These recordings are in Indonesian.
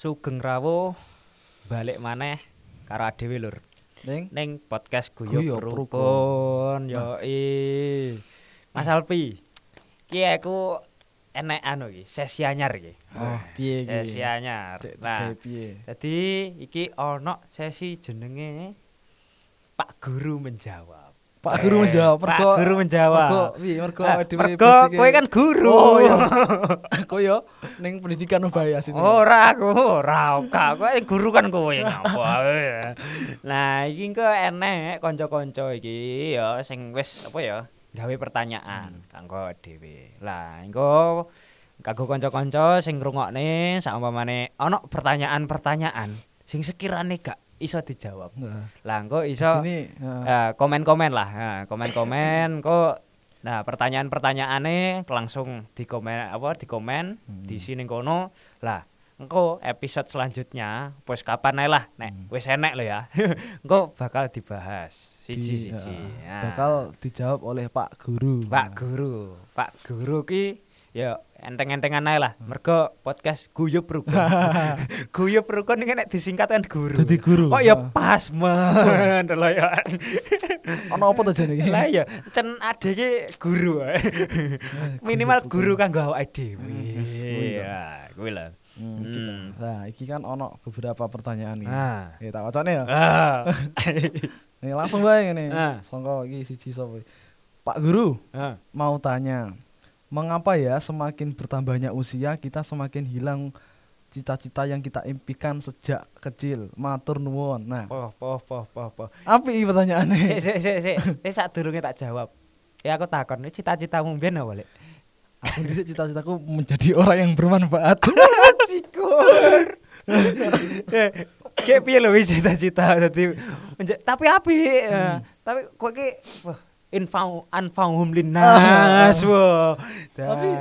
Sugeng Rawuh balik maneh karo adewe lur. Ning Ning podcast Guyub Rukun. Yo Mas Alpi. Ki aku enek anu iki, sesi anyar iki. Oh, piye iki? Sesi anyar. Nah? Jadi iki ono sesi jenenge Pak Guru menjawab. Pak Guru menjawab, Pak mergo- Guru menjawab. Mergo? Mergo mergo kowe kan guru. Oh iya. Kowe yo ning pendidikan ubaya sini. Ora aku, ora ka. Kowe guru kan kowe ngapa. Nah, iki engko enek kanca-kanca iki ya sing wis apa ya gawe pertanyaan kanggo dhewe. Lah, engko kanggo kanca-kanca sing ngrungokne saumpamane ana pertanyaan-pertanyaan sing sekirane gak iso dijawab. Nah, Lah, engko di iso sini nah, Eh, komen-komen lah, Nah, komen-komen kok nah pertanyaan-pertanyaane langsung di komen apa di komen Hmm. di sini kono. Lah engko episode selanjutnya wis kapan ae lah? Nek Hmm. wis enek lo ya. Engko bakal dibahas. Di- siji-siji ya, Nah, bakal dijawab oleh Pak Guru. Pak Guru. Pak Guru ki ya enteng-entengan ae lah mergo podcast guyub rukun guyub rukun iki nek disingkat kan guru Dadi guru. kok ya pas men lho ya Ono apa to jane iki? Lah iya, cen ade ki guru. ae. Minimal guru kanggo awake dhewe. Kuwi. Ya, kuwi lho. Hmm, Hmm. gitu. Nah, iki kan ono beberapa pertanyaan iki. Ah. Ya tak wacane ya. Ah. Nih langsung bae ngene. Ah. Songko iki siji sapa? iki? Pak Guru, Ah. mau tanya. Mengapa ya semakin bertambahnya usia kita semakin hilang cita-cita yang kita impikan sejak kecil? Matur nuwun. Nah, Poh, poh, poh, poh, poh. apa iki pertanyaannya? Sik, sik, sik, sik. Eh sadurunge tak jawab. Ya aku takon, "Ini cita-citamu mbiyen apa, Lek? Aku dhisik cita-citaku menjadi orang yang bermanfaat. Cikur. Kayak piye lho wis cita-cita dadi menja- tapi apik. ya. Tapi kok ki wah, infau anfauhum linnas. Wah. Tapi-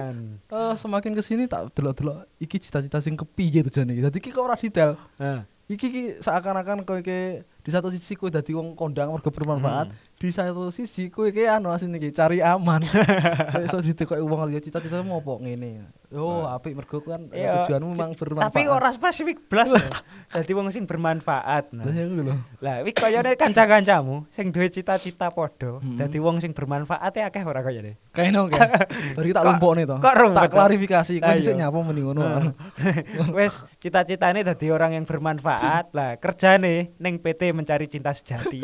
Eh, semakin ke sini tak delok-delok iki cita-cita sing kepiye tuh jane iki. Dadi iki kok ora detail. Ah. Iki ki seakan-akan kowe iki di satu sisi kowe dadi wong kondang mergo bermanfaat, Hmm. Di satu sisi kowe iki anu asine iki cari aman. Iso ditekoki wong liya cita-citamu apa ngene. Oh, apik mergo kan eh, Iya, tujuanmu memang bermanfaat. Tapi ora spesifik blas. lho. Dadi wong sing bermanfaat. Lah Nah. ya lho. Lah, iki kayane kanca-kancamu sing duwe cita-cita padha, dadi wong sing bermanfaat e akeh ora kayane. Kayaknya oke. Bari tak lumpukne to. Tak klarifikasi, kowe dhisik nyapa muni ngono. Nah. Wes cita-citane dadi orang yang bermanfaat. Lah, kerjane ning PT mencari cinta sejati.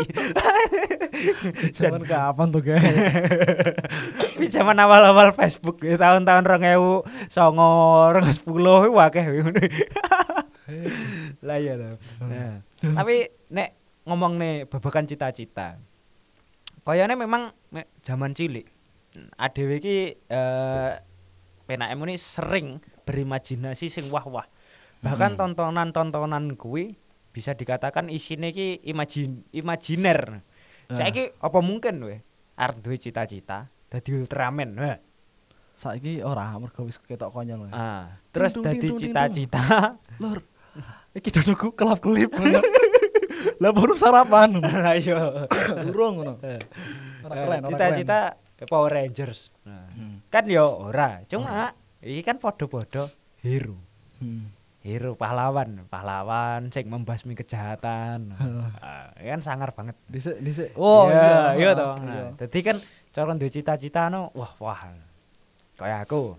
Zaman kapan tuh, guys? Kuwi zaman awal-awal Facebook ya, tahun-tahun 2009, 2010 iku akeh ngono. Lah iya to. Nah, tapi nek ngomong nih babakan cita-cita. Kayane memang zaman cilik adewe iki eh penake muni sering berimajinasi sing wah-wah. Bahkan Hmm. tontonan-tontonan kuwi bisa dikatakan isine iki imajin imajiner. Ah. Saiki apa mungkin we arep duwe cita-cita dadi Ultraman. Wah. Saiki ora mergo wis ketok konyol. Ah, terus dadi cita-cita Lur. Iki dodoku kelap-kelip. Lah baru sarapan. lah iya. Urung ngono. Eh, Cita-cita Power Rangers. Nah, keren. kan yo ora, cuma iki kan podo-podo hero. Hmm. Hero pahlawan, pahlawan sing membasmi kejahatan. Ah, ini kan sangar banget. Dhisik dhisik. Oh iya, iya ah, toh. Nah, dadi kan cara duwe cita-cita no, wah wah. Kayak aku.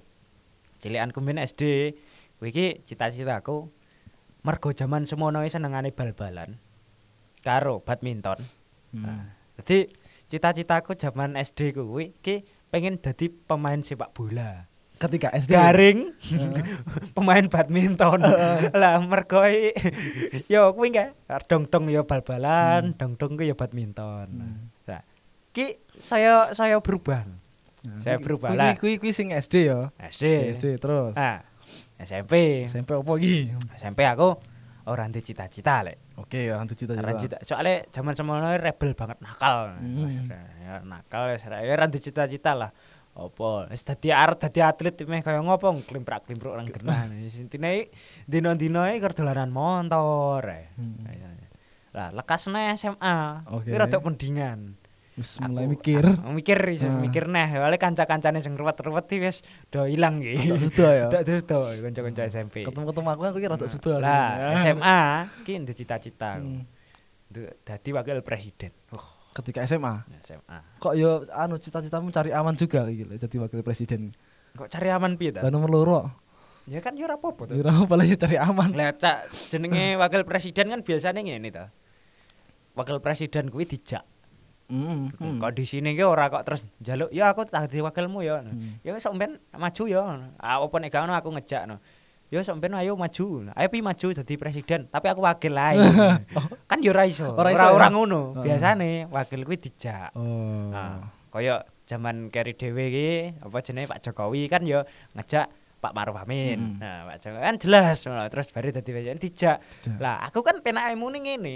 Cilikanku min SD, kuwi iki cita-citaku mergo jaman semono iki senengane bal-balan karo badminton. Hmm. Jadi cita-citaku zaman SD kuwi iki pengen dadi pemain sepak bola. Ketika SD. Garing pemain badminton. lah mergo i- yo kuwi kae dong-dong yo bal-balan, dong-dong ku yo badminton. Hmm. Nah, ki saya saya berubah. Nah, Saya berubah kuwi- lah. Kuwi kuwi sing SD ya. SD. SD terus. Nah, SMP. SMP opo iki? SMP aku ora ndek cita-cita lek. Oke, ya antu cita-cita. Ora cita. Soale zaman semono rebel banget nakal. Hmm. Ya, nakal ya ora ndek cita-cita lah. Apa wis dadi arep dadi atlet meh kaya ngopo klimprak-klimpruk orang genah. Intine dina-dina iki keur dolanan motor. ae. Hmm. Lah lekasne SMA. Oke. Iki rada pendingan. Wis mulai mikir. ah, mikir iso Ah. mikir neh wale kanca-kancane sing ruwet-ruwet iki wis do ilang iki Tak sudah ya. tak terus do kanca-kanca SMP Ketemu-ketemu aku aku kira rada sudah. lah SMA ki ndek cita-cita Hmm. Dadi wakil presiden oh Ketika SMA. SMA Kok yo anu cita-citamu cari aman juga lho, jadi wakil presiden. kok cari aman piye ta Lah nomor loro. ya kan yo ora apa-apa to Kira apa lah ya cari aman. lah cak jenenge wakil presiden kan biasanya ngene ta wakil presiden kuwi dijak Heeh. Hmm. kondisine ki ora kok terus njaluk ya aku tak wakilmu ya Hmm. ya wis maju ya ah, apa nek aku ngejak no ya sampean ayo maju ayo pi maju dadi presiden tapi aku wakil ae kan ya ora iso Ora ora ya? ngono Heeh. biasane wakil kuwi dijak Oh. nah kaya zaman keri dhewe iki apa jenenge Pak Jokowi kan ya ngejak Pak Maruf Amin Mm. nah Pak Jokowi kan jelas terus baru dadi presiden Dijak. lah aku kan penake muni ngene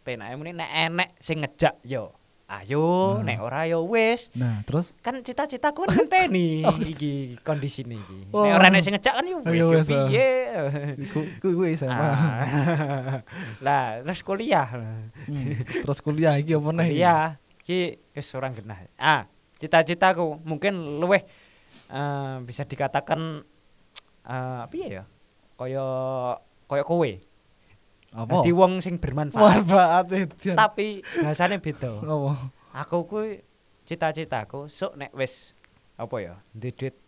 penake muni nek enek sing ngejak yo ayo Nah. nek ora yo wis Nah, terus kan cita-citaku kan ngenteni iki kondisi ini iki. Oh. Nek ora nek sing ngejak kan yo wis Ayo yo wis, ah. piye. iku iku iku SMA. Ah. Lah, terus kuliah. Hmm. Terus kuliah iki apa nih? Iya, iki wis ora genah. Ah, cita-citaku mungkin luweh eh, bisa dikatakan eh piye ya? Kaya kaya kowe. Apa? Dadi wong sing bermanfaat. Manfaat itu. Tapi bahasane beda. Apa? aku kuwi cita-citaku sok nek wis apa ya duit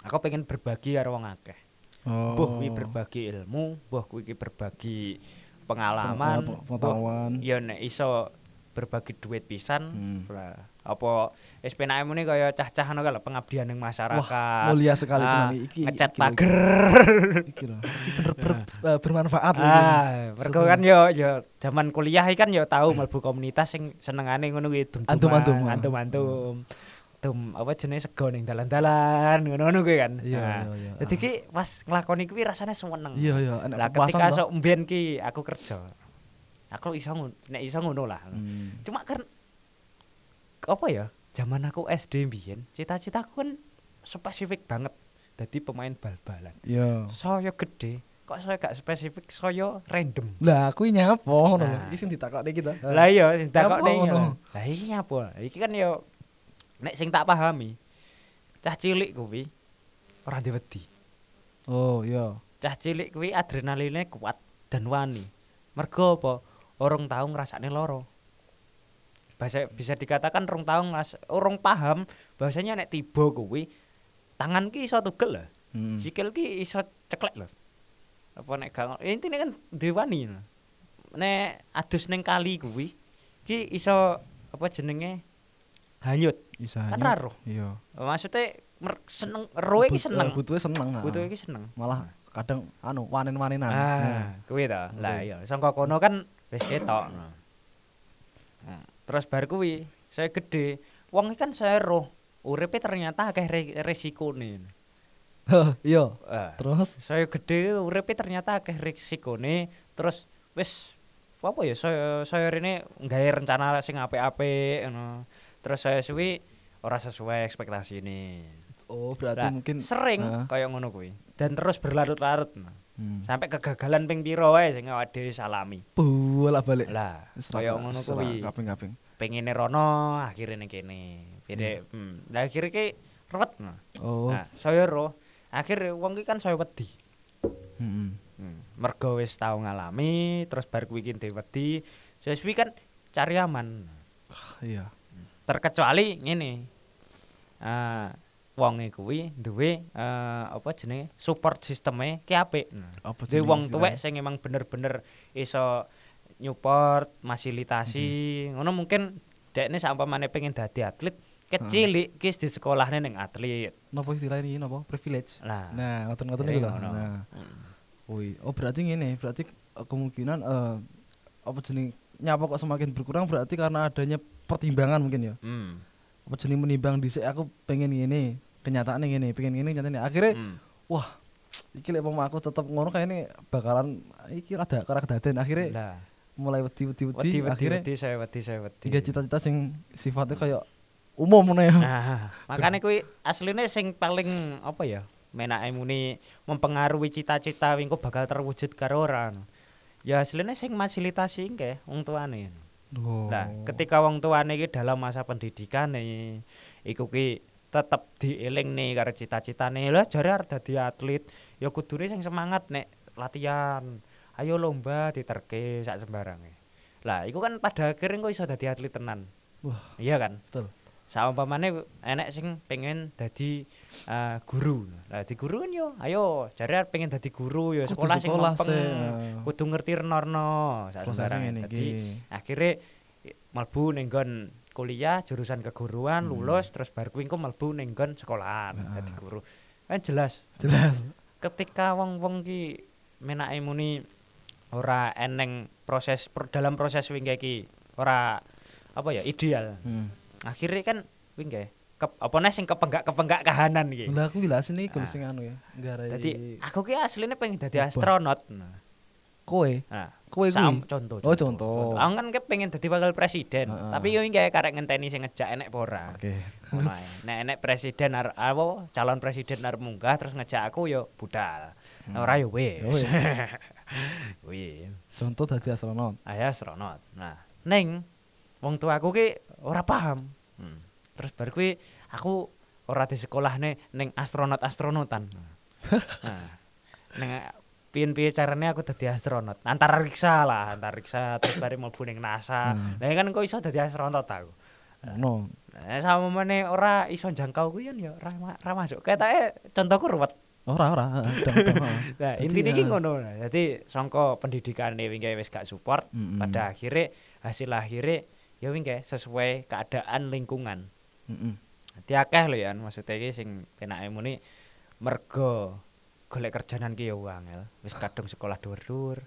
aku pengen berbagi karo wong akeh Oh. buh kuwi berbagi ilmu buh kuwi iki berbagi pengalaman pengetahuan. ya nek iso berbagi duit pisan Hmm. Apa penake muni kaya cah-cah kae lho, pengabdian ning masyarakat Mulia sekali Ah, teman iki. ngecat pager Iki lho. Iki bener-bener eh, bermanfaat lho. ah mergo kan yo yo zaman kuliah iki kan yo tau mlebu komunitas sing senengane ngono kuwi dum Antum-antum. antum-antum dum apa jenenge sego ning dalan-dalan ngono-ngono kuwi kan Iya, Nah, iya, iya. Dadi ki pas nglakoni kuwi rasane seneng. Iya, iya, Lah ketika sok mbiyen ki aku kerja. Aku iso nek iso ngono lah. Hmm. Cuma kan apa ya? Zaman aku SD mbiyen, cita-citaku kan spesifik banget dadi pemain bal-balan. Iya. Saya gede, kok saya gak spesifik, saya random. Lah, aku nyapo ngono. Nah. Iki sing ditakokne kita. Lah iya sing Apa takokne ngono? Lah iki apa? Iki kan yo nek sing tak pahami. Cah cilik kuwi ora diwedi. Oh, iya. cah cilik kuwi adrenalinnya kuat dan wani. Mergo apa? Orang tahu ngrasakne loro. Bahasa bisa dikatakan orang tahu ngeras, orang paham bahasanya nek tiba kuwi tangan ki iso tugel lah. Hmm. Sikil ki iso ceklek lho. Apa nek gak ya intine kan dewani. lho. Nek adus ning kali kuwi ki iso apa jenenge hanyut. Bisa. Kan hanyut. ra roh. Iya. Maksudnya seneng roe ki But- seneng. eh, Butuhe seneng. ah. Butuh iki seneng. Malah kadang anu wanen-wanenan. Ah, kuwi ta. Lah iya, sangka kono kan wis ketok. Nah. Nah, Terus bar kuwi, saya gede, wong kan saya roh, uripe ternyata akeh re resikone. Heh, Iya. Ah, Terus saya gede, uripe ternyata akeh resikone, terus wis apa ya saya saya rene nggawe rencana sing ngono. Terus saya suwi ora sesuai ekspektasi ini. oh berarti Lah, mungkin sering Ah. kaya ngono kuwi. Dan terus berlarut-larut. Nah. Hmm. Sampai kegagalan ping piro wae sing awake dhewe salami. bolak balik. Lah, kaya ngono kuwi. Kaping-kaping. Pengine rono, akhire ning kene. Bede, hmm. Lah akhire ki ruwet. Oh. Nah, saya roh. Akhir wong ki kan saya wedi. heeh. Hmm. Mergo wis tau ngalami, terus bar kuwi ki ndek wedi. Kan cari aman. Iya. Terkecuali ngene. Ah, wonge kuwi duwe eh, apa jenenge support sisteme ki apik. Nah. Jenenge wong istilahnya? tuwek sing emang bener-bener iso nyupport, fasilitasi, ngono mungkin dekne sampamane pengen dadi atlet, kecilik ki di sekolahne ning atlet. Napa istilah ini napa? Privilege. Nah, ngoten-ngoten jadi iku lho. ngono. Nah, Hmm. woi. Oh, berarti ngene, berarti eh, kemungkinan eh apa jeneng nyapa kok semakin berkurang berarti karena adanya pertimbangan mungkin ya. Hmm. Apa jeneng menimbang dhisik aku pengen ngene, kenyataannya ngene, pengen ngene kenyataannya. Akhirnya Hmm. iki lek aku tetep ngono kayaknya bakalan iki rada ora kedaden akhirnya Lah, mulai wedi wedi wedi akhirnya wedi saya wedi saya wedi. tiga cita-cita sing sifatnya kayak umum ngono ya. Nah, makanya kuwi asline sing paling apa ya? Menake muni mempengaruhi cita-cita wingko bakal terwujud karo ora. Ya asline sing fasilitasi engke wong tuane. Oh. Nah, ketika wong tuane iki dalam masa pendidikan nih, iku ki tetep dieling nih karo cita-citane. Lah jare arep dadi atlet, ya kudune sing semangat nek latihan. Ayo lomba diterke sak sembarange. Lah, iku kan pada akhirnya kok iso dadi atlet tenan. Wah. Iya kan? Betul. Saumpamane enek sing pengen dadi eh, guru. Lah di guru kan yo, ayo jare arep pengen dadi guru ya Kudu sekolah sing sih, eh. Kudu ngerti renorno sak sembarange. Dadi i- mlebu ning kuliah jurusan keguruan Hmm. lulus terus bar kuwi engko mlebu ning nggon sekolahan Heeh. dadi guru. Kan jelas Jelas. ketika wong-wong ki menake muni ora eneng proses per- dalam proses wingke iki ora apa ya ideal. Hmm. Akhirnya kan wingke ke, apa nih sing kepenggak kepenggak kahanan iki. Lah aku lah sini kalau Nah. sing anu ya. Garai Dadi aku ki asline pengen Ubah. astronot. Nah, kowe, nah kowe kuwi. contoh, Oh, contoh. Aku kan ke pengen dadi wakil presiden, Heeh. tapi yo iki karek ngenteni sing ngejak enek apa ora. Oke. Nek enek presiden arep apa calon presiden arep munggah terus ngejak aku yo budal. Nek ora yo wis. Wih, Contoh dadi astronot. ayo astronot. Nah, ning wong tuaku ki ora paham. Hmm. Terus bar kuwi aku ora di sekolah ning astronot-astronotan. Nah, ning piye-piye carane aku dadi astronot. Antariksa lah, antariksa terus bari mlebu ning NASA. Hmm. Lah kan kok iso dadi astronot aku. No. Nah, sama meneh ora iso jangkau kuwi ya ora ora masuk. Ketake contohku ruwet. Ora ora. Ah. Nah, intine iki ah, ngono. Dadi sangka pendidikane wingke wis gak support, Mm-mm. pada akhirnya hasil akhirnya ya wingke sesuai keadaan lingkungan. Mm-mm. Dadi akeh lho ya maksudnya iki sing penake muni mergo golek kerjanan ki ya angel. Wis kadung sekolah dhuwur-dhuwur.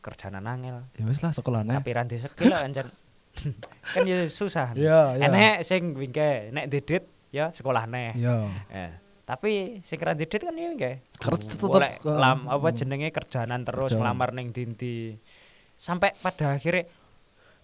Kerjanan angel. Ya wis lah sekolahnya. Tapi ranti skill lah ancen. kan ya susah. Iya, iya. Enek sing wingke nek didit ya sekolah neh. Iya. Eh, tapi sing keren didit kan ya wingke. Kerja tetep, Golek eh, lam apa hmm. jenenge kerjanan terus Kerjaan. ngelamar ning dindi. Sampai pada akhirnya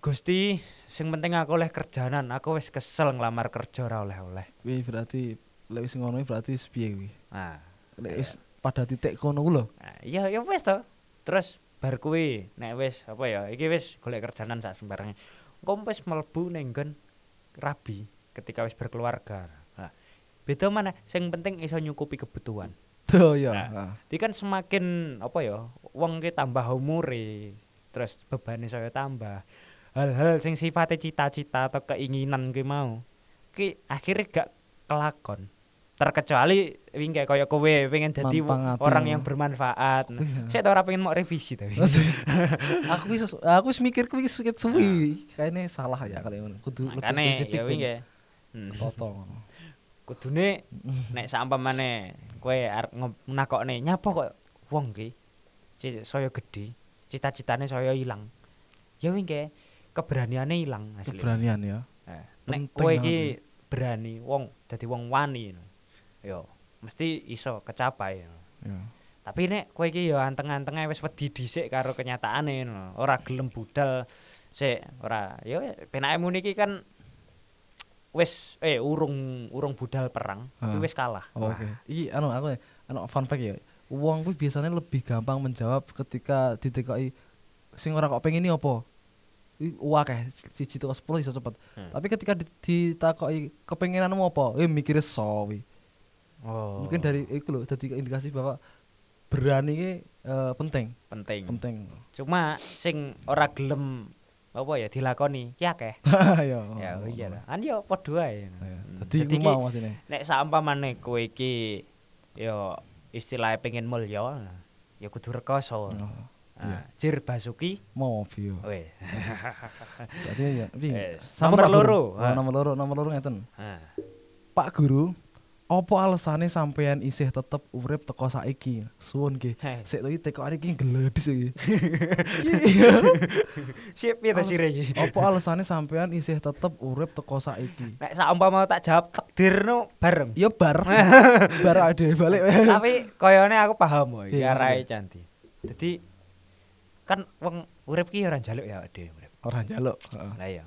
Gusti, sing penting aku oleh kerjanan, aku wis kesel ngelamar kerja ora oleh-oleh. Wih berarti lek wis ngono berarti piye kuwi? Nah, wis pada titik kono ku lho. nah, iya ya wis to. Terus bar kuwi nek wis apa ya, iki wis golek kerjanan sak sembarange. Engko wis mlebu ning rabi ketika wis berkeluarga. Nah, beda mana sing penting iso nyukupi kebutuhan. Tuh ya. Nah. Nah. Kan semakin apa ya, wong ki tambah umure, terus bebannya saya tambah. Hal-hal sing sifatnya cita-cita atau keinginan ki mau, ki akhirnya gak kelakon. Terkecuali wingke kaya kowe pengen jadi Manfaat, orang ya. yang bermanfaat. Nah, Iya. saya tau ora pengen mau revisi tapi. aku wis aku wis mikir kuwi sikit suwi. Kayaknya salah ya kali ngono. Kudu lebih Makane spesifik. ya wingke. Hmm. Toto. Kudune nek sampamane kowe arep nakokne nyapa kok wong ki saya gedhe, cita-citane saya ilang. Ya wingke keberaniane ilang asli. Keberanian ya. Nah, nek kowe iki berani wong dadi wong wani yo mesti iso kecapai Ya. tapi nek kowe iki yo anteng-antenge wis wedi dhisik karo kenyataane no. ora gelem budal sik ora yo penake muni iki kan wis eh urung urung budal perang tapi Ah. wis kalah Oh, Wah, Oke. Iki anu aku anu fun fact ya. Wong kuwi biasanya lebih gampang menjawab ketika ditekoki sing ora kok pengen ini apa. Iki akeh siji tekan 10 iso cepet. Hmm. Tapi ketika di- ditakoki kepengenanmu apa? Eh mikirnya sawi. Oh Mungkin dari iku lho dadi indikasi bahwa berani ki eh, penting, penting penting. cuma sing ora gelem apa ya dilakoni ki akeh ya. ya iya lah kan yo padha ae Ya, Hmm. Dadi Dadi iku ki- mau masine. nek saumpamane kowe iki ya istilahnya pengen mulya ya kudu rekoso. Oh, Nah, Jir Basuki Mau view. weh. Berarti ya. nomor loro. Oh, nomor loro, nomor loro ngeten. Pak Guru, apa alasannya sampean isih tetep urip teko saiki? Suwun ki. Heh. Sik iki teko iki gledis iki. Sip piye ta Alas- sire iki? Apa alasannya sampean isih tetep urip teko saiki? Nek saumpama tak jawab takdir no bareng. Ya bar. bar ade balik. Tapi koyone aku paham kok iki Iya, arahe cantik. Dadi kan wong urip ki ora njaluk ya dhewe urip. Ora njaluk. Heeh. Lah iya.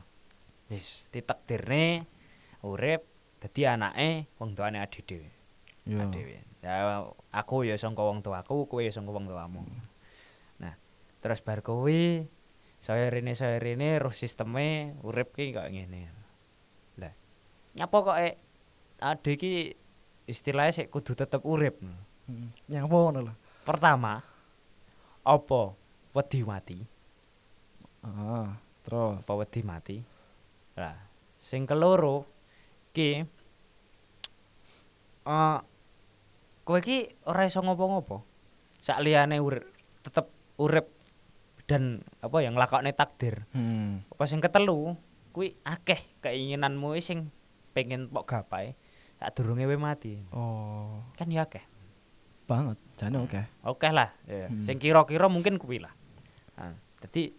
Wis ditakdirne urip dadi anake wong tuane ade dhewe. Ya. dhewe. Ya aku ya sangka wong tuaku, kowe ya sangka wong tuamu. Nah, terus bar kowe saya rene saya rene roh sisteme urip ki kok ngene lah nyapa kok eh ade ki istilahnya sik kudu tetep urip Heeh. Nyapa ngono lho. pertama apa wedi mati Ah, terus. apa wedi mati lah sing keloro ki eh kowe ki ora iso ngopo-ngopo sak liyane urip tetep urip dan apa yang nglakokne takdir Hmm. apa sing ketelu kuwi akeh keinginanmu sing pengen pok gapai sadurunge we mati Oh, kan ya akeh banget. Jane oke. oke lah ya. Hmm. sing kira-kira mungkin kuwi lah nah, jadi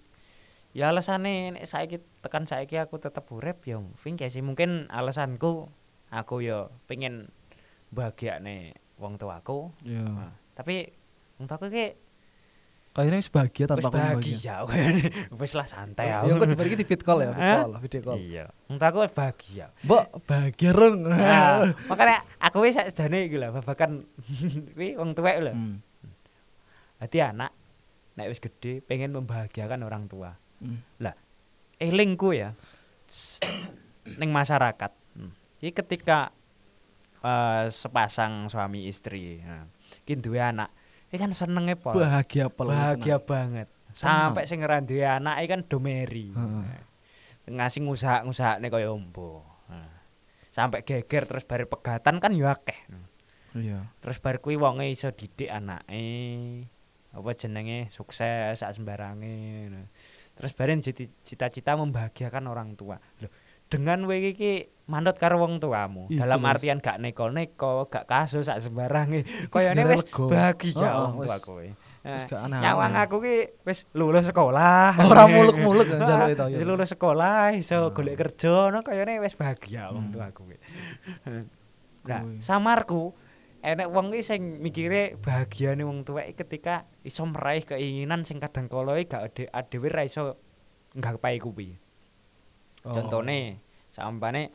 ya alasane nek saiki tekan saiki aku tetep urip ya mungkin sih mungkin alasanku aku ya pengen bahagiane wong tuaku Iya. nah, tapi wong tuaku ki Kayaknya wis bahagia tanpa aku bahagia. bahagia wis lah santai Ya aku dibagi di fit call ya, fit Hah? call, video call. iya wong tuaku wis bahagia Mbok bahagia reng. Nah, makanya aku wis sakjane iki lho babakan kuwi wong tuwek lho. Hmm. Dadi anak nek wis gede pengen membahagiakan orang tua. Hmm. Elingku ya s- ning masyarakat. Hmm. Iki ketika eh, sepasang suami istri, nah, duwe anak, iki kan senenge pol. Bahagia pol. Bahagia banget. Seneng. Sampai sing duwe anak iki kan domeri. Heeh. Ngasih ngusaha-ngusahane kaya ombo. Nah, Sampai geger terus bare pegatan kan ya akeh. Iya. terus bar kuwi wonge iso didik anake apa jenenge sukses sak sembarange ngono. Terus bareng cita-cita membahagiakan orang tua. Loh, dengan kowe iki manut karo wong tuamu Iya, dalam artian gak neko-neko gak kasus sak sembarange koyone wis bahagia Heeh, wong tua kowe. Eh, nyawang aku ki wis lulus sekolah. Ora muluk-muluk kan jaluk itu. Wis lulus sekolah iso golek kerja no kayane wis bahagia wong Hmm. tuaku kuwi. Nah, samarku enek wong iki sing mikire bahagiane wong tuwek ketika iso meraih keinginan sing kadang kala gak ade adewe ra iso nggapai kuwi. Oh. Contone sampane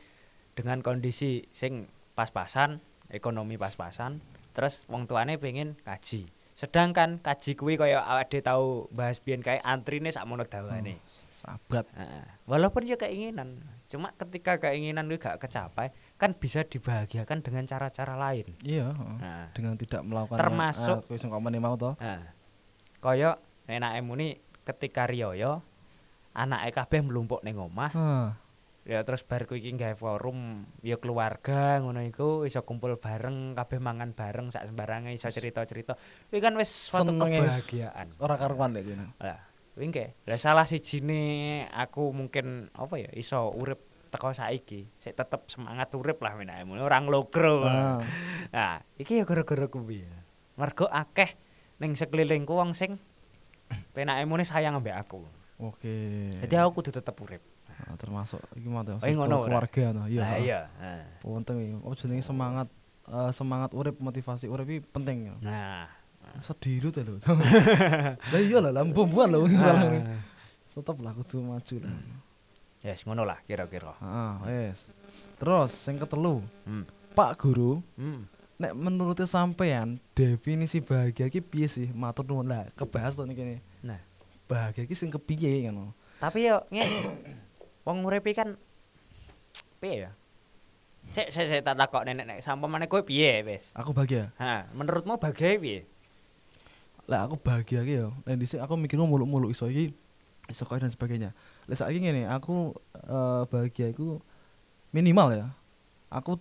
dengan kondisi sing pas-pasan, ekonomi pas-pasan, terus wong tuane pengen kaji. Sedangkan kaji kuwi kaya awake tau bahas biyen kae antrine sakmono dawane. Sahabat. Heeh. Walaupun ya keinginan, cuma ketika keinginan itu gak kecapai, kan bisa dibahagiakan dengan cara-cara lain. Iya, heeh. Nah, dengan tidak melakukan Termasuk- kuwi sing komen mau to. nah. kaya enake muni ketika riyaya anake kabeh mlumpuk ning omah, Hah. ya terus bar iki gawe forum ya keluarga ngono iku iso kumpul bareng, kabeh mangan bareng sak sembarange iso cerita-cerita. Kuwi kan wis suatu kebahagiaan. Ora karuan lek. Lah, kuwi engke. Lah salah sijine aku mungkin apa ya iso urip teko saiki, sik tetep semangat urip lah menake ngono, ora nglogro. Ah. Nah, iki ya gara-gara kuwi. Mergo akeh ning sekelilingku wong sing penake mune sayang ambek aku. Oke. Jadi aku kudu tetep urip. Nah, termasuk iki to. Oh, iya, keluarga to. Iya. Lah heeh. iya. Nah. Penting iki. Apa jenenge semangat eh, semangat urip, motivasi urip iki penting. ya. Nah. Sedih to lho. Lah iya lah, lampu-lampuan lho sing salah. Ah. Tetep lah kudu maju lah. Yes, ngono lah kira-kira. Heeh, wis. Terus sing ketelu, Hmm. Pak Guru, Hmm. nek menurut sampean definisi bahagia iki piye sih? Matur nuwun lah, kebahas to niki. Nah, Bahagia iki sing kepiye ngono. tapi yo ngene. Wong urip kan piye ya? Sik sik sik tak takok nenek nek sampamane kowe piye wis? Aku bahagia. Ha, menurutmu bahagia piye? Lah aku bahagia iki yo. Nek dhisik aku mikirnya muluk-muluk iso iki kaya dan sebagainya. Lah saiki ngene, aku eh, bahagia iku minimal ya. Aku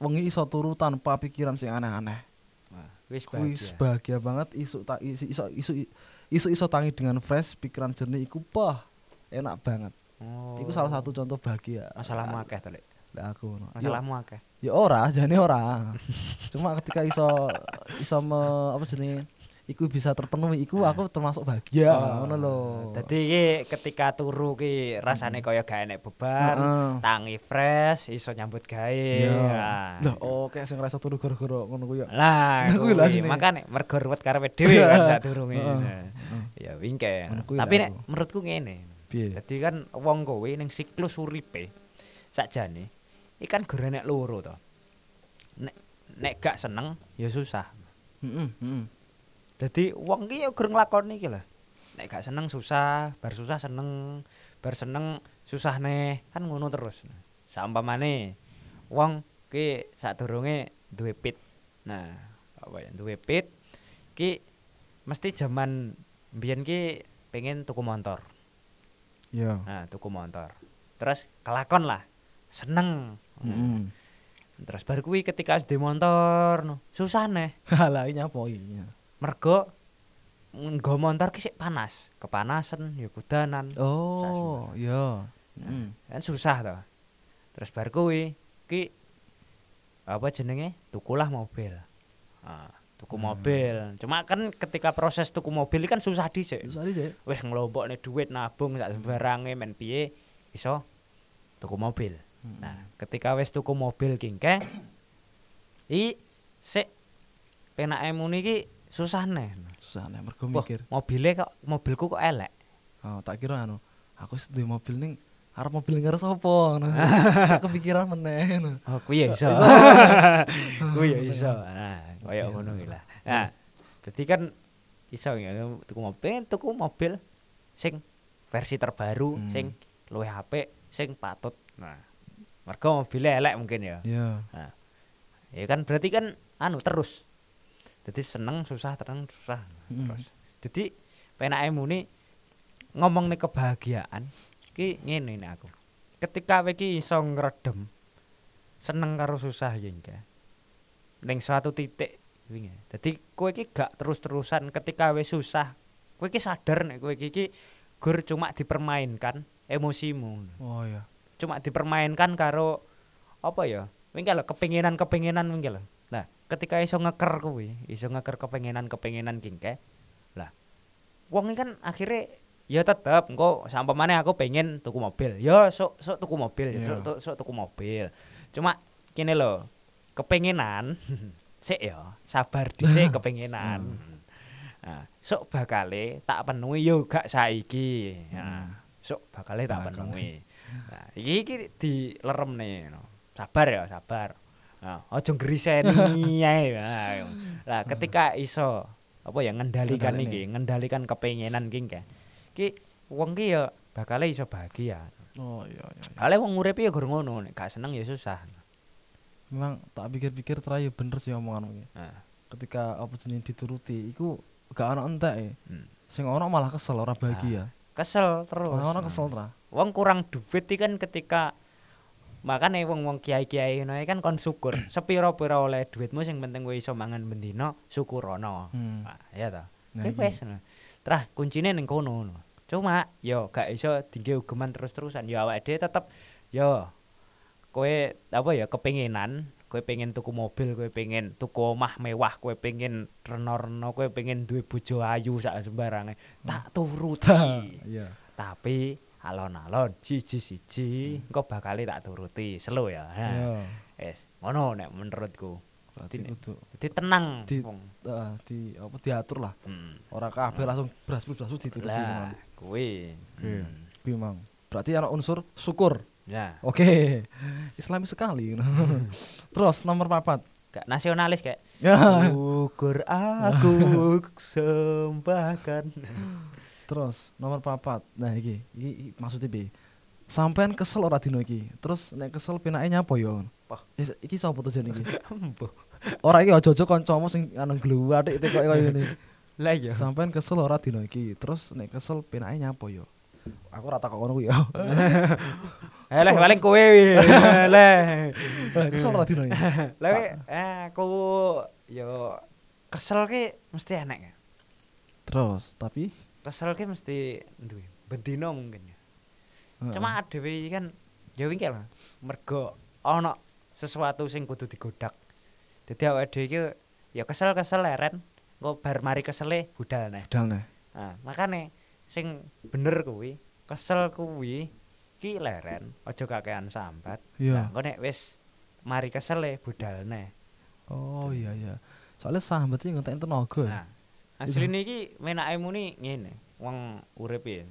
wengi iso turu tanpa pikiran sing aneh-aneh. Wah, wis bahagia. bahagia banget isu tak iso iso iso iso, iso tangi dengan fresh pikiran jernih iku pah enak banget. Oh. Iku salah satu contoh bahagia. masalahmu akeh to, Lek. Aku Masalahmu akeh. ya ora, jane ora. Cuma ketika iso iso me, apa jenenge iku bisa terpenuhi iku aku termasuk bahagia Oh. ngono lho. Dadi iki ketika turu ki rasane kaya gak enek beban, Heeh. tangi fresh, iso nyambut gawe. Iya. Nah. Lah oke sing ngerasa turu gara-gara ngono ku ya. Lah, Nah, kuwi lho kuwi asine. makane mergo ruwet karepe dhewe kan sak durunge. Heeh. Nah, Ya wingke. Kuwi Tapi nek menurutku ngene. Piye? Dadi kan wong kowe ning siklus uripe sakjane iki kan gara nek loro to. Nek nek gak seneng ya susah. Heeh, heeh. Dadi wong ki ya gur nglakoni iki lah. nek gak seneng susah bar susah seneng bar seneng susah neh kan ngono terus saumpamane wong ki sadurunge duwe pit nah apa ya duwe pit ki mesti zaman mbiyen ki pengen tuku motor Iya. nah tuku motor terus kelakon lah seneng Heeh. terus baru kuwi ketika duwe motor no, susah neh Lah ini apa iki? Mergo nggo motor ki sik panas. Kepanasan ya kudanan. Oh, iya. Heeh. kan susah to terus baru kuwi ki apa jenenge? Tukulah mobil. Ah, tuku Hmm. mobil. Cuma kan ketika proses tuku mobil kan susah dhisik tadi sih. wis nglompokne duit nabung sak sembarange men piye iso tuku mobil. Nah ketika wis tuku mobil kingke i sik penake muni ki susah neh susah mergo Wah, mikir. mobile kok mobilku kok elek Oh, tak kira anu, aku duwe mobil ning arep mobil ning karo sapa ngono. Kepikiran meneh ngono. Oh, kuwi ya iso. kuwi ya iso. Nah, kaya ngono kuwi lah. Nah, dadi kan iso ya tuku mobil, tuku mobil sing versi terbaru, Hmm. sing luwih apik, sing patut. Nah, mergo mobilnya elek mungkin ya. Iya. Ya kan berarti kan anu terus. Jadi seneng susah tenang susah Mm. terus. Jadi penake muni ngomong nih kebahagiaan ki ngene nek aku. Ketika kowe iki iso ngredem seneng karo susah iki engke. Ning suatu titik wingi. Dadi kowe iki gak terus-terusan ketika wis susah, kowe iki sadar nek kowe iki gur cuma dipermainkan emosimu. Oh iya. Cuma dipermainkan karo apa ya? Wingi lho kepinginan-kepinginan wingi lho. Ketika iso ngeker kuwi, iso ngeker kepengenan-kepengenan kingke. Lah, wong kan akhirnya ya tetep engko sampamane aku pengen tuku mobil. Ya sok sok tuku mobil, ya Iya. sok, sok, tuku mobil. Cuma kene lho, kepengenan sik ya, sabar dhisik kepengenan. Nah, sok bakale tak penuhi yo gak saiki. Nah, sok bakale tak penuhi. Nah, iki iki dileremne no. Sabar ya, sabar. Nah, aja ngriseni ae. Nah, Lah, ketika iso apa ya ngendalikan iki, ngendalikan kepengenan ki kan. Ki wong ki ya bakal iso bahagia. Oh iya iya. iya. Ale wong urip ya gur ngono, nek gak seneng ya susah. Memang tak pikir-pikir terakhir bener sih omongan iki. Nah, Ketika apa jenenge dituruti iku gak ono entek e. hmm. Sing ono malah kesel ora bahagia. kesel terus. Ono kesel tra. wong kurang duit iki kan ketika makane wong-wong kiai-kiai ngono kan kon syukur sepira-pira oleh duitmu sing penting kowe iso mangan bendina syukurono Hmm. nah ya ta Nah, wis ngono. Trah kuncine ning kono ngono. Cuma yo gak iso dingge ugeman terus-terusan yo awake dhewe tetep yo kowe apa ya kepengenan kowe pengen tuku mobil kowe pengen tuku omah mewah kowe pengen reno-reno kowe pengen duwe bojo ayu sak sembarange tak turuti Iya. tapi alon-alon siji-siji engko bakal tak turuti slow ya nah, wis ngono nek menurutku Berarti Dine. kudu tenang Di- eh, di apa diatur lah. hmm. Ora kabeh langsung bras-bras dituruti ngono. kuwi. Hmm. Kuwi mang. Berarti ana unsur syukur. ya Oke. Islami sekali. Terus nomor papat. gak nasionalis kayak Ya. syukur aku sembahkan Terus nomor papat. Nah iki, iki, iki maksudnya piye? Sampean kesel ora dino iki. Terus nek kesel penake nyapa yo? Wah. Is- Iki sapa tujuan iki? Embuh. Ora iki aja-aja kancamu sing anu gluwatik tekoke koyo ngene. lah ya Sampean kesel ora dino iki. Terus nek kesel penake nyapa yo? Aku ora takok ngono kuwi ya. eh lah paling kowe lah kesel ora dino iki. lah eh aku yo kesel ki mesti enek ya Terus, tapi kesel ki mesti duwe bendino mungkin ya heeh. cuma dhewe kan ya wingi lah mergo ana sesuatu sing kudu digodak dadi awake dhewe iki ya kesel-kesel leren engko bar mari kesele budal neh budal nah makane sing bener kuwi kesel kuwi ki leren aja kakean sambat nah Iya. engko nek wis mari kesele budal neh Oh iya iya. Soalnya sahabat iki ngentek tenaga. ya. nah asline iki menake muni ngene wong urip ya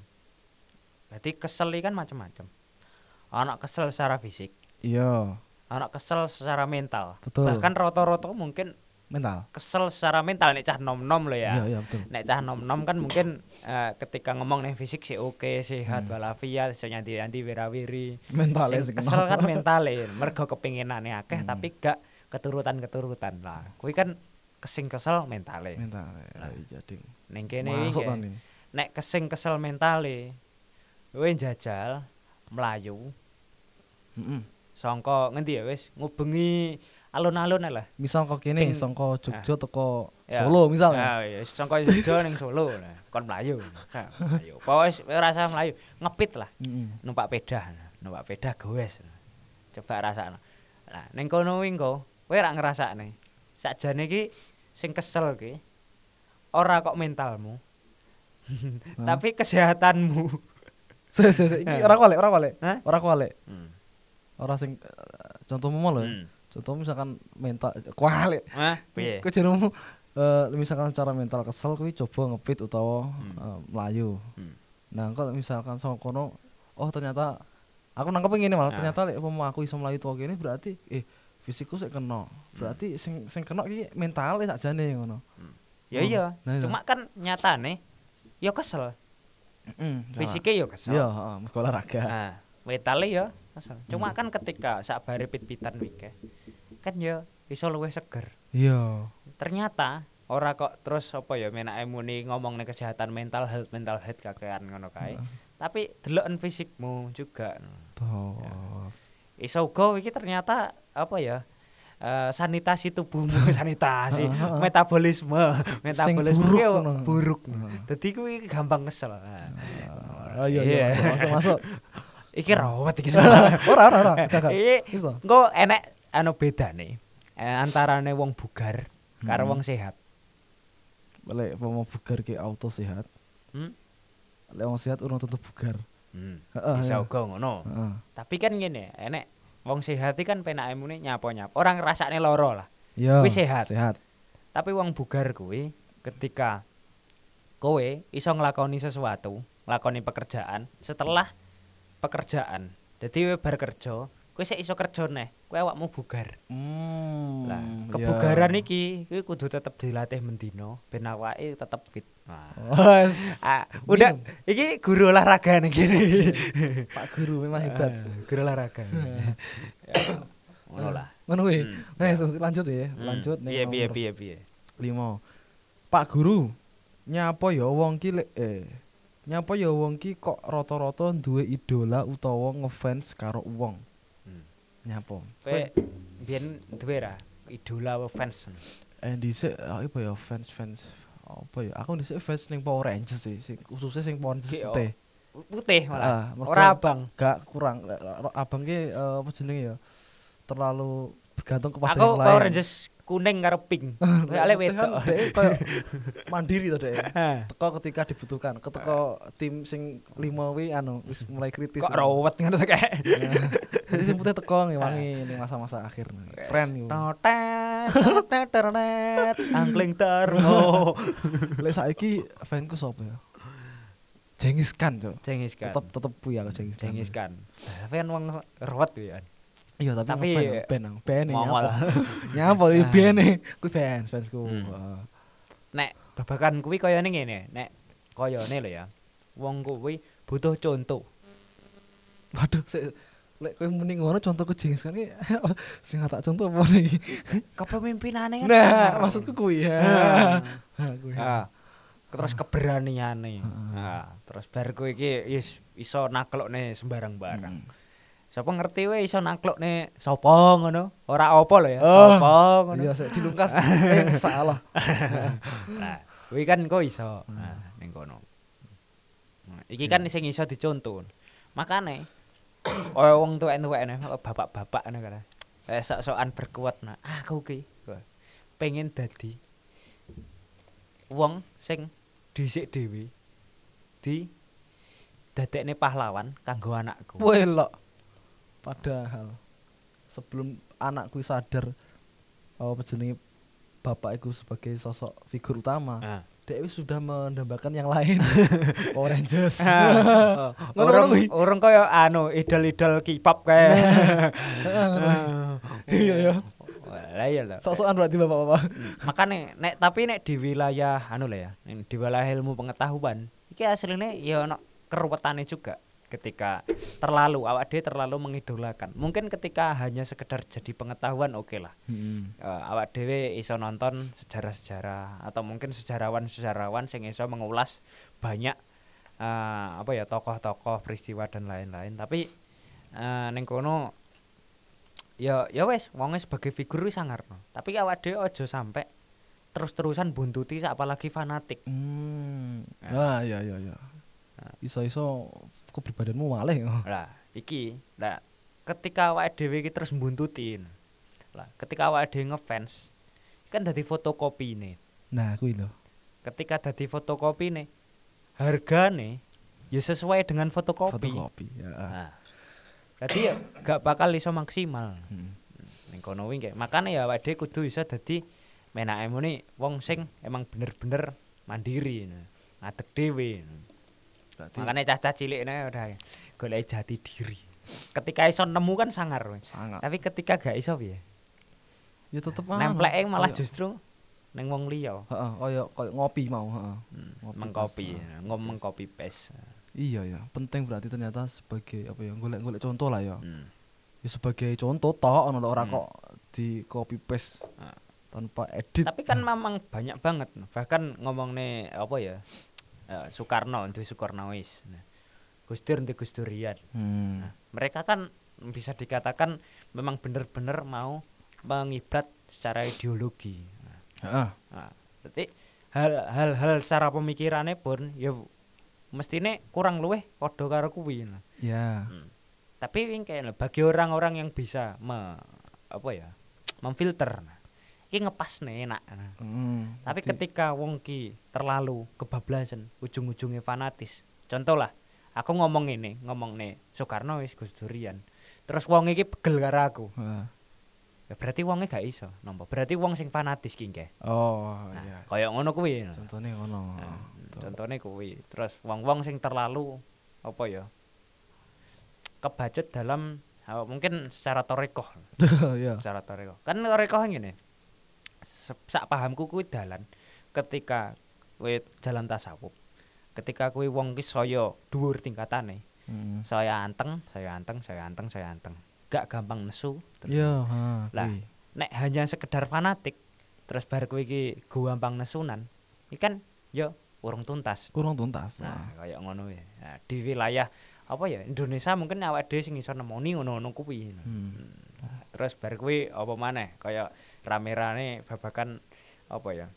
berarti kesel kan macam-macam ana kesel secara fisik Iya. anak kesel secara mental Betul. bahkan rata-rata mungkin mental kesel secara mental nek cah nom-nom lho ya. iya iya betul Nek cah nom-nom kan mungkin eh, ketika ngomong nih fisik sih oke, sehat Hmm. walafiat, iso nyanti-nyanti wirawiri. mental Sing kesel kan mentale, mergo kepinginane akeh Hmm. tapi gak keturutan-keturutan lah. Kuwi kan kesing kesel mentale. mental Nah. ya, jadi Ning kene iki kayak- kan nek kesing kesel mentale kowe njajal melayu Mm-mm. sangka ngendi ya wis ngubengi alun-alun lah. misal kok kene Ping- songko Jogja teko Ya. Solo misalnya Ah, ya wis sangka Jogja ning Solo lah, kon Melayu. Apa wis rasa melayu, ngepit lah, Mm-mm. numpak peda, numpak peda gowes. Coba rasakno. Nah, ning kono engko kowe ra ngrasakne. Sakjane iki sing kesel ki ora kok mentalmu, tapi kesehatanmu. se se se iki ora kualik ora kualik Hah? ora kualik Hmm. ora sing eh, contohmu mau lho Hmm. contoh misalkan mental kualik Hah? Piye? Eh misalkan cara mental kesel kuwi coba ngepit utawa Hmm. eh, melayu. Hmm. Nah, kalau misalkan sama kono oh ternyata aku nangkep ngene malah Nah. ternyata lek umpama aku iso melayu tuwa kene berarti eh fisikku sik kena. Berarti sing sing kena iki mentale sakjane ngono. Ya Oh, iya, nah iya. cuma kan nyatane ya kesel. Heeh. Fisiknya ya kesel. Iya, heeh, mergo olahraga. Nah, mentale ya kesel. Cuma Hmm. kan ketika sak bare pit-pitan wike kan ya iso luwih seger. Iya. Ternyata ora kok terus apa ya menake muni ngomong nih kesehatan mental health mental health kakean ngono kae. Tapi deloken fisikmu juga. Toh. Iso uga iki ternyata apa ya? eh, sanitasi tubuhmu sanitasi metabolisme metabolisme buruk buruk dadi kuwi gampang kesel Nah, Oh iya iya Iya. masuk masuk iki rawat iki semua Ora ora ora. Iki engko enek anu bedane eh, antarane wong bugar karo Hmm. wong sehat Lek mau bugar ki auto sehat. Hmm? Lek wong sehat urung tentu bugar. hmm. Bisa iya. uga ngono tapi kan ngene enek wong sehat kan penake muni nyapo-nyapo orang ngrasakne lara lah Iya. Kuwi sehat. Sehat. tapi wong bugar kuwi ketika kowe iso nglakoni sesuatu nglakoni pekerjaan setelah pekerjaan jadi kowe bar kerja kowe sik iso kerja neh kowe awakmu bugar Hmm. lah iya. kebugaran iki kuwi kudu tetep dilatih mendino ben awake tetep fit nah, Wes. ah, udah iki guru olahraga nih gini Pak Guru memang hebat. Ah, guru olahraga Ya, ngono lah Ngono kuwi. Hmm, Eh, ya. lanjut ya. Hmm, Lanjut ning piye piye nomor piye. Pak Guru, nyapa ya wong ki eh nyapa ya wong ki kok rata-rata duwe idola utawa ngefans karo wong. Nyapa? kowe biyen duwe ra idola fans Eh dhisik ah, apa ya fans-fans apa ya aku dhisik fans ning Power Rangers sih, sing khususnya sing Power Rangers oh. putih. putih Ah, malah mergo- ora abang Gak kurang lek- abang ki eh, apa jenenge ya terlalu bergantung kepada aku yang lain. Power Rangers kuning karo pink ale Putih kan wedok koyo mandiri to dhek. Hah, Teko ketika dibutuhkan, keteko tim sing lima wi anu wis mulai kritis. kok rawat ngono ta kayak Nah, Jadi sing putih teko ngewangi ning masa-masa akhir. Keren yo. Totet, angling tarmo Lek saiki fanku sapa ya? Jengis Khan, Cok. Cengis kan Tetep tetep aku Jengis Khan. Kan wong rawat ya Iya, tapi Tapi- ben aku. Ben nyapa. Nyapa iki Ah. ben kuwi fans fansku. Hmm. Nek babakan kuwi ning ngene nek kayane lho ya wong kuwi butuh contoh Waduh, sik lek kowe muni ngono contohku Jengis iki sing tak contoh apa nih? kepemimpinane kan Nah, maksudku kuwi ya. Ah. Ha, kuwi. Ah, terus keberaniane. Heeh. Ah, terus bar kowe iki wis iso naklokne sembarang barang. Hmm. Sapa ngerti wae iso naklokne sapa ngono? Ora apa lho ya, Oh, sapa ngono. Iya, dilungkas eh, salah. Nah, kuwi kan kok iso. Hmm. Nah, ning kono. Nah, iki kan sing iso dicontoh. Makane kaya wong tuwek-tuwekne, bapak-bapak ngono kan. Eh sok-sokan berkuat nah, aku ki pengen dadi wong sing dhisik dhewe di dadekne pahlawan kanggo anakku. Welok. Padahal sebelum anakku sadar apa jenenge bapak iku sebagai sosok figur utama, Ah. dia sudah mendambakan yang lain. Power Rangers. Ah, Ngono Orang kaya anu idol-idol K-pop kae. Iya ya. Lah iya lho. Sok-sokan berarti bapak-bapak. Makane nek tapi nek di wilayah anu lah ya, di wilayah ilmu pengetahuan, iki aslinya ya ono keruwetane juga ketika terlalu awak dhewe terlalu mengidolakan. Mungkin ketika hanya sekedar jadi pengetahuan oke lah. Heeh. Eh, awak dhewe iso nonton sejarah-sejarah atau mungkin sejarawan-sejarawan sing iso mengulas banyak eh, apa ya tokoh-tokoh peristiwa dan lain-lain. Tapi eh, ning kono ya ya wis wong sebagai figur wis sangarno. Tapi awak dhewe aja sampai terus-terusan buntuti apalagi fanatik. Hmm. Nah. Ah, iya iya iya. Iso-iso kepribadianmu malih. Lah, iki lah ketika awake dhewe iki terus mbuntutin. Lah, ketika awake dhewe ngefans kan dadi fotokopine. Nah, kuwi lho. Ketika dadi fotokopine hargane ya sesuai dengan fotokopi. Fotokopi. Ya. Nah, berarti ya gak bakal iso maksimal. Hmm. Ning kono kayak makane ya awake dhewe kudu iso dadi menake muni wong sing emang bener-bener mandiri. Ngadeg dhewe. Berarti Makanya cacah cilik ini udah golek jati diri. Ketika iso nemu kan sangar. weh. sangat. Tapi ketika gak iso piye? Ya tetep Nempleke malah Koyo- justru ning wong liya. Heeh, koyo koyo ngopi mau, heeh. Hmm, Ngopi Mengkopi, ngomong copy paste. Iya ya, penting berarti ternyata sebagai apa ya, golek-golek contoh lah ya. Hmm. Ya sebagai contoh tok ono ora Hmm. kok di copy paste Ah. tanpa edit. Tapi kan memang banyak banget. Bahkan ngomong nih apa ya? Eh, Soekarno, itu Soekarnois. Nah, Gus Dur itu Gus Durian. Hmm. Nah, mereka kan bisa dikatakan memang bener-bener mau mengiblat secara ideologi. Nah, Heeh. Nah, jadi hal-hal secara pemikirannya pun ya mestine kurang luweh padha karo kuwi. nah. Ya. Hmm. Tapi kayak bagi orang-orang yang bisa me, apa ya memfilter, nah, iki ngepas nih enak. nah. Hmm. Tapi berarti- ketika wong ki terlalu kebablasan, ujung-ujungnya fanatis. Contoh lah, aku ngomong ini, ngomong nih Soekarno wis Gus Durian. Terus wong iki pegel karo aku. Ya berarti wongnya gak iso nampa. Berarti wong sing fanatis ki nggih. Oh, Nah, iya. kaya ngono kuwi. nah. Contohnya ngono. Nah, Betul. contohnya kuwi terus wong-wong sing terlalu apa ya kebacut dalam ah, mungkin secara torekoh Iya. secara torekoh kan torekoh ngene sak pahamku kuwi dalan ketika kowe jalan tasawuf ketika kuwi wong ki saya dhuwur tingkatane Hmm. saya anteng saya anteng saya anteng saya anteng gak gampang nesu Iya. Lah, nek hanya sekedar fanatik terus bar kowe iki gampang nesunan iki kan yo urung tuntas kurang tuntas. Nah, kayak ngono ya. Nah, di wilayah apa ya Indonesia mungkin awak dhewe sing iso nemoni ngono-ngono kuwi. Hmm. Nah, terus bar kuwi apa maneh kayak rame-rame babakan apa ya?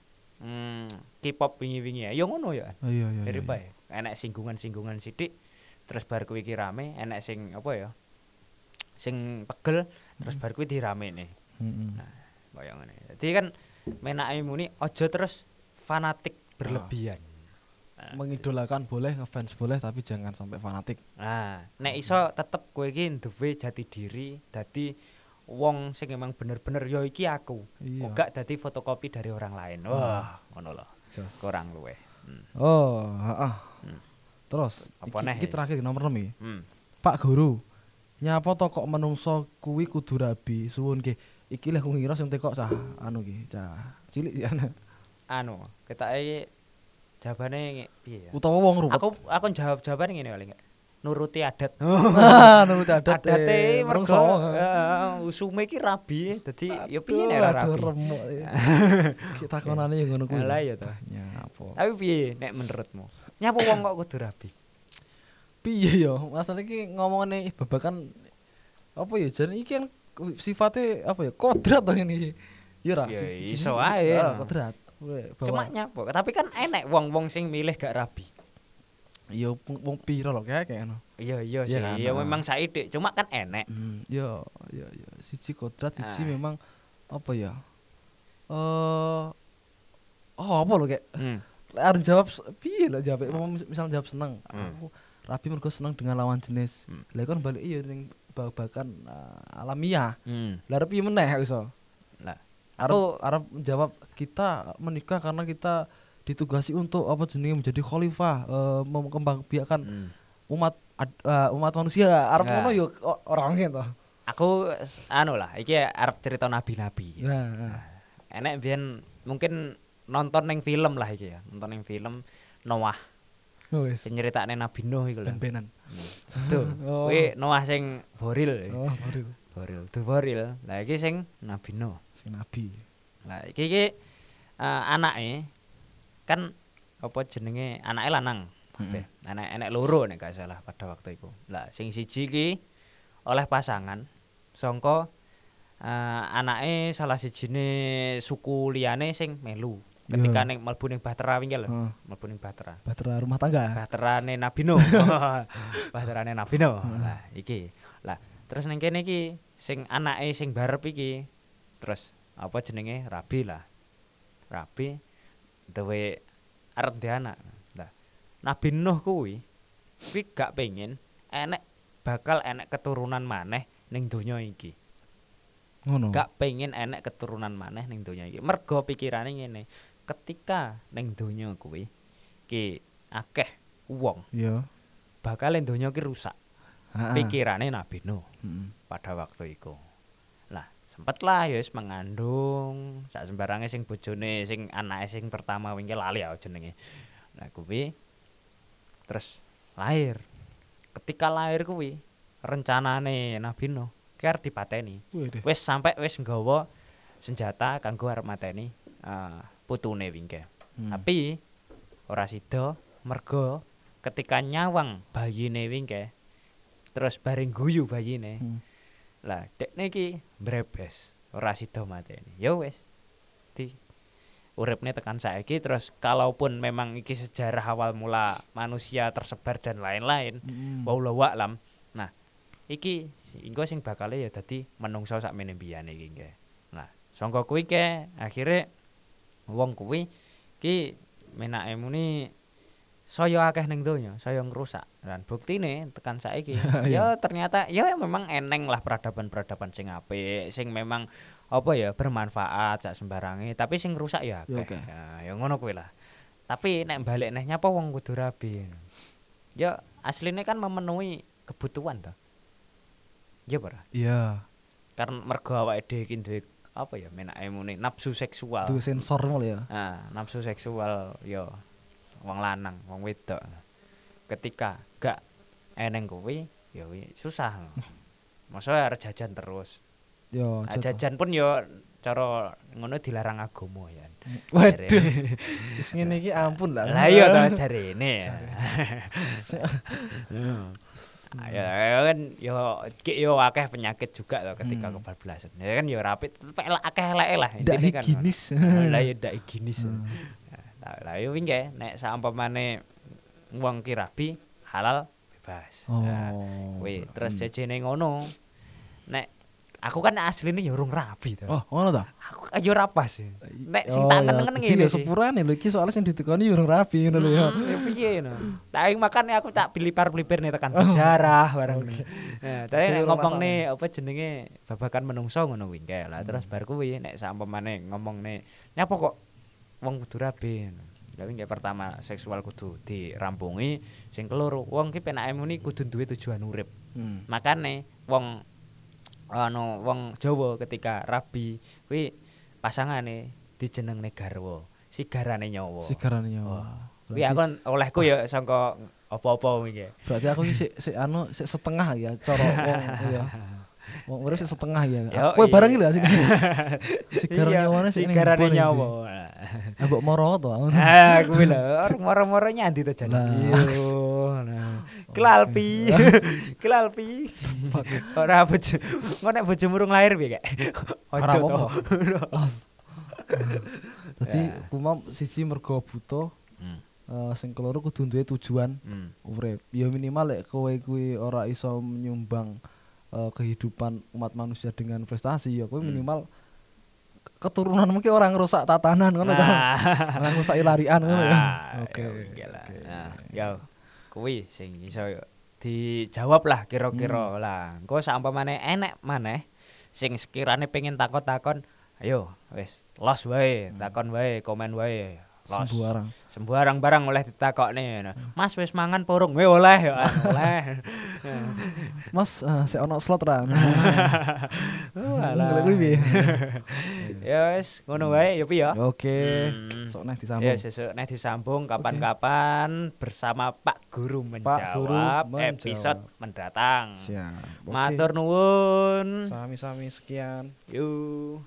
Hmm, K-pop wingi-wingi ya. Ya ngono ya. Oh, iya iya. Iya. bae. Enek singgungan-singgungan sithik terus bar kuwi iki rame, enek sing apa ya? Sing pegel terus bar kuwi diramene. Mm-mm. Nah, Kayak ngene. Jadi kan menake muni aja terus fanatik berlebihan. Nah, Mengidolakan boleh, ngefans boleh, tapi jangan sampai fanatik. Nah, nek iso tetep kowe iki duwe jati diri, dadi wong sing emang bener-bener ya iki aku. Iya. Ora dadi fotokopi dari orang lain. Wah, ngono lho. Kurang luweh. Hmm. Oh, heeh. Hmm. Terus, Apa iki, iki terakhir nomor 6 iki. Hmm. Pak Guru. Nyapa to kok menungso kuwi kudu rabi? Suwun ki. Iki aku ngira sing teko cah anu ki, cah cilik sih ana. Anu, ketake jawabane piye ya? Utawa wong ruwet. Aku aku jawab jawabane ngene paling. Nuruti adat. Nurut adat. Adate eh, mergo heeh, usume iki rabi, dadi ya piye nek Aduh, ora aduh, rabi. remuk. Kita konane yo ngono kuwi. Lah iya to. Nyapa. Tapi piye nek menurutmu? Nyapa wong kok kudu rabi? piye yo masalah iki ngomongane babakan apa ya jan iki kan sifatnya apa ya kodrat to ngene iki ya ra Ya, iso ae, ah, kodrat Cuma nyapa? Tapi kan enek wong-wong sing milih gak rabi. Ya wong piro lho kayak ngono Iya iya Iya sih. Ya memang saidik, cuma kan enek. hmm, ya ya ya siji kodrat siji Ah. memang apa ya eh oh apa lho kayak Hmm. Arep jawab piye lho jawab mis- misal jawab seneng Hmm. aku rapi mergo seneng dengan lawan jenis Hmm. lah kan balik iya ning babakan ah, alamiah Hmm. lah piye meneh iso Lah, Arab aku- Arab menjawab kita menikah karena kita ditugasi untuk apa jenenge menjadi khalifah eh, mengembangbiakan Hmm. umat ad- eh, umat manusia Arab Nah. ngono yo o- orang gitu aku anu lah iki arep cerita nabi-nabi. Nah, nah. Enek biyen mungkin nonton ning film lah iki ya, nonton ning film Noah Oh, sing nyeritakne Nabi Nuh iku lho. Ben-benan. Tuh, Oh. kuwi Noah sing boril. Oh, baru Boril, tuh boril. Lah iki sing Nabi Nuh. sing nabi. Lah iki iki eh, anake kan apa jenenge anake lanang. kabeh. Enek enek loro nek gak salah pada waktu itu. Lah sing siji iki oleh pasangan sangka eh, anake salah sijine suku liyane sing melu. Ketika Iya. ning mlebu ning Bahtera wingi lho, mlebu ning Bahtera. Bahtera rumah tangga. Bahterane Nabi Nuh. Bahterane Nabi Nuh. Lah iki. Lah terus ning kene iki sing anake sing barep iki terus apa jenenge Rabi lah. Rabi duwe arep anak. Lah Nabi Nuh kuwi kuwi gak pengen enek bakal enek keturunan maneh ning donya iki. Ngono. Gak pengen enek keturunan maneh ning donya iki. Mergo pikirane ngene, ketika ning donya kuwi ki akeh wong Iya. bakal ning donya ki rusak. Heeh. Pikirane Nabi Nuh Heeh. pada waktu iku. Sempet lah ya wis mengandung sak sembarange sing bojone sing anake sing pertama wingi lali ya jenenge. Nah, kuwi terus lahir. Ketika lahir kuwi rencanane Nabi Nuh arep dipateni. Wis sampai wis nggawa senjata kanggo arep mateni eh, putune wingke. Hmm. Tapi ora sida mergo ketika nyawang bayine wingke terus bareng guyu bayine. Hmm. Lah dekne iki mbrebes ora sida mateni. Ya wis. Di uripne tekan saiki terus kalaupun memang iki sejarah awal mula manusia tersebar dan lain-lain Mm. wallahu a'lam. Nah, iki engko sing bakale ya dadi menungso sakmene mbiyane iki nggih. Nah, sangka kuwi ke akhire wong kuwi ki menake muni saya akeh ning donya, saya ngrusak. Dan buktine tekan saiki ya ternyata ya memang eneng lah peradaban-peradaban sing apik, sing memang apa ya bermanfaat sak sembarange, tapi sing rusak ya Ya akeh. akeh. Ya, ya ngono kuwi lah. Tapi nek balik neh nyapa wong kudu rabi. Ya aslinya kan memenuhi kebutuhan toh. Ya ora? Iya. Karena mergo awake dhewe iki duwe apa ya menake muni nafsu seksual. Itu sensor mul ya. Nah, nafsu seksual ya wong lanang, wong wedok. Ketika gak eneng kuwi ya susah. Masa arep jajan terus. Yo. Nah, jajan pun ya cara ngono dilarang agama ya. Waduh. Wis ngene iki ampun lah. Lah iya to jarene. Hmm. Ya ya kan yo yo akeh penyakit juga to ketika Hmm. kebablasan. Ya kan yo rapid tetep elek- akeh eleke lah intine kan. Lah ya ndak higienis. Lah lah yo wingi nek saumpamane wong ki rabi halal bebas. Nah, Oh. kuwi terus Hmm. jejene ngono. Nek aku kan asline ya urung rabi to. Oh, ngono ta? Aku ayo ora pas. Nek sing Oh, tak ya, keneng iki ngene ya sepurane lho iki soalnya sing ditekoni yo urung rapi ngono lho ya. Hmm, ya piye no. Tapi makane aku tak pilipar-pilipir nih tekan Oh. sejarah bareng. Nah, tapi nek ngomong nih apa jenenge babakan menungso ngono kuwi lah. Terus Hmm. bar kuwi nek saumpamane ngomong nih nyapa kok wong kudu rabi. Tapi kayak pertama seksual kudu dirampungi, sing keloro wong ki penake muni kudu duwe tujuan urip. Hmm. Makane wong anu wong Jawa ketika rabi kuwi pasangane dijenengne garwa, sigarane nyawa. Sigarane nyawa. Kuwi aku olehku ya sangka apa-apa iki. Berarti aku sik sik anu sik setengah ya cara wong ya. Wong urip sik setengah ya. Kowe iya. barang iki lho sini. Sigarane Iya, nyawane sik ning iki. nyawa. Ambek moro to. Ah, kuwi lho, orang moro-moro nyandi to jane. Lah. Iya. Nah. Kelalpi. Kelalpi. Ora bojo. Engko nek bojomu urung lahir piye? Ora Ojo to. Dadi Ya. kumam siji mergo Hmm. eh, sing keloro kudu duwe tujuan Hmm. urip. Ya minimal lek kowe kuwi ora iso menyumbang eh, kehidupan umat manusia dengan prestasi ya kowe Hmm. minimal keturunan mungkin orang ngerusak tatanan ngono. Nah. Orang rusak larian ngono ya. Ah, Oke. Nah, ya kuwi sing iso dijawab lah kira-kira Hmm. lah. Engko saumpamane enek maneh sing sekirane pengen takon-takon, ayo wis los wae, Hmm. takon wae, komen wae. los. Sembarang. Sembarang barang oleh ditakokne. Mas wis mangan purung? Weh oleh ya oleh. Mas, eh, saya ono slot ra. Walah. Piye? Ya wis ngono wae ya pi ya. Oke. Hmm. Sok neh Ya disambung. sesuk nek disambung kapan-kapan bersama Pak Guru menjawab, Guru menjawab. episode mendatang. Siap. Oke. Matur nuwun. Sami-sami sekian. Yuk.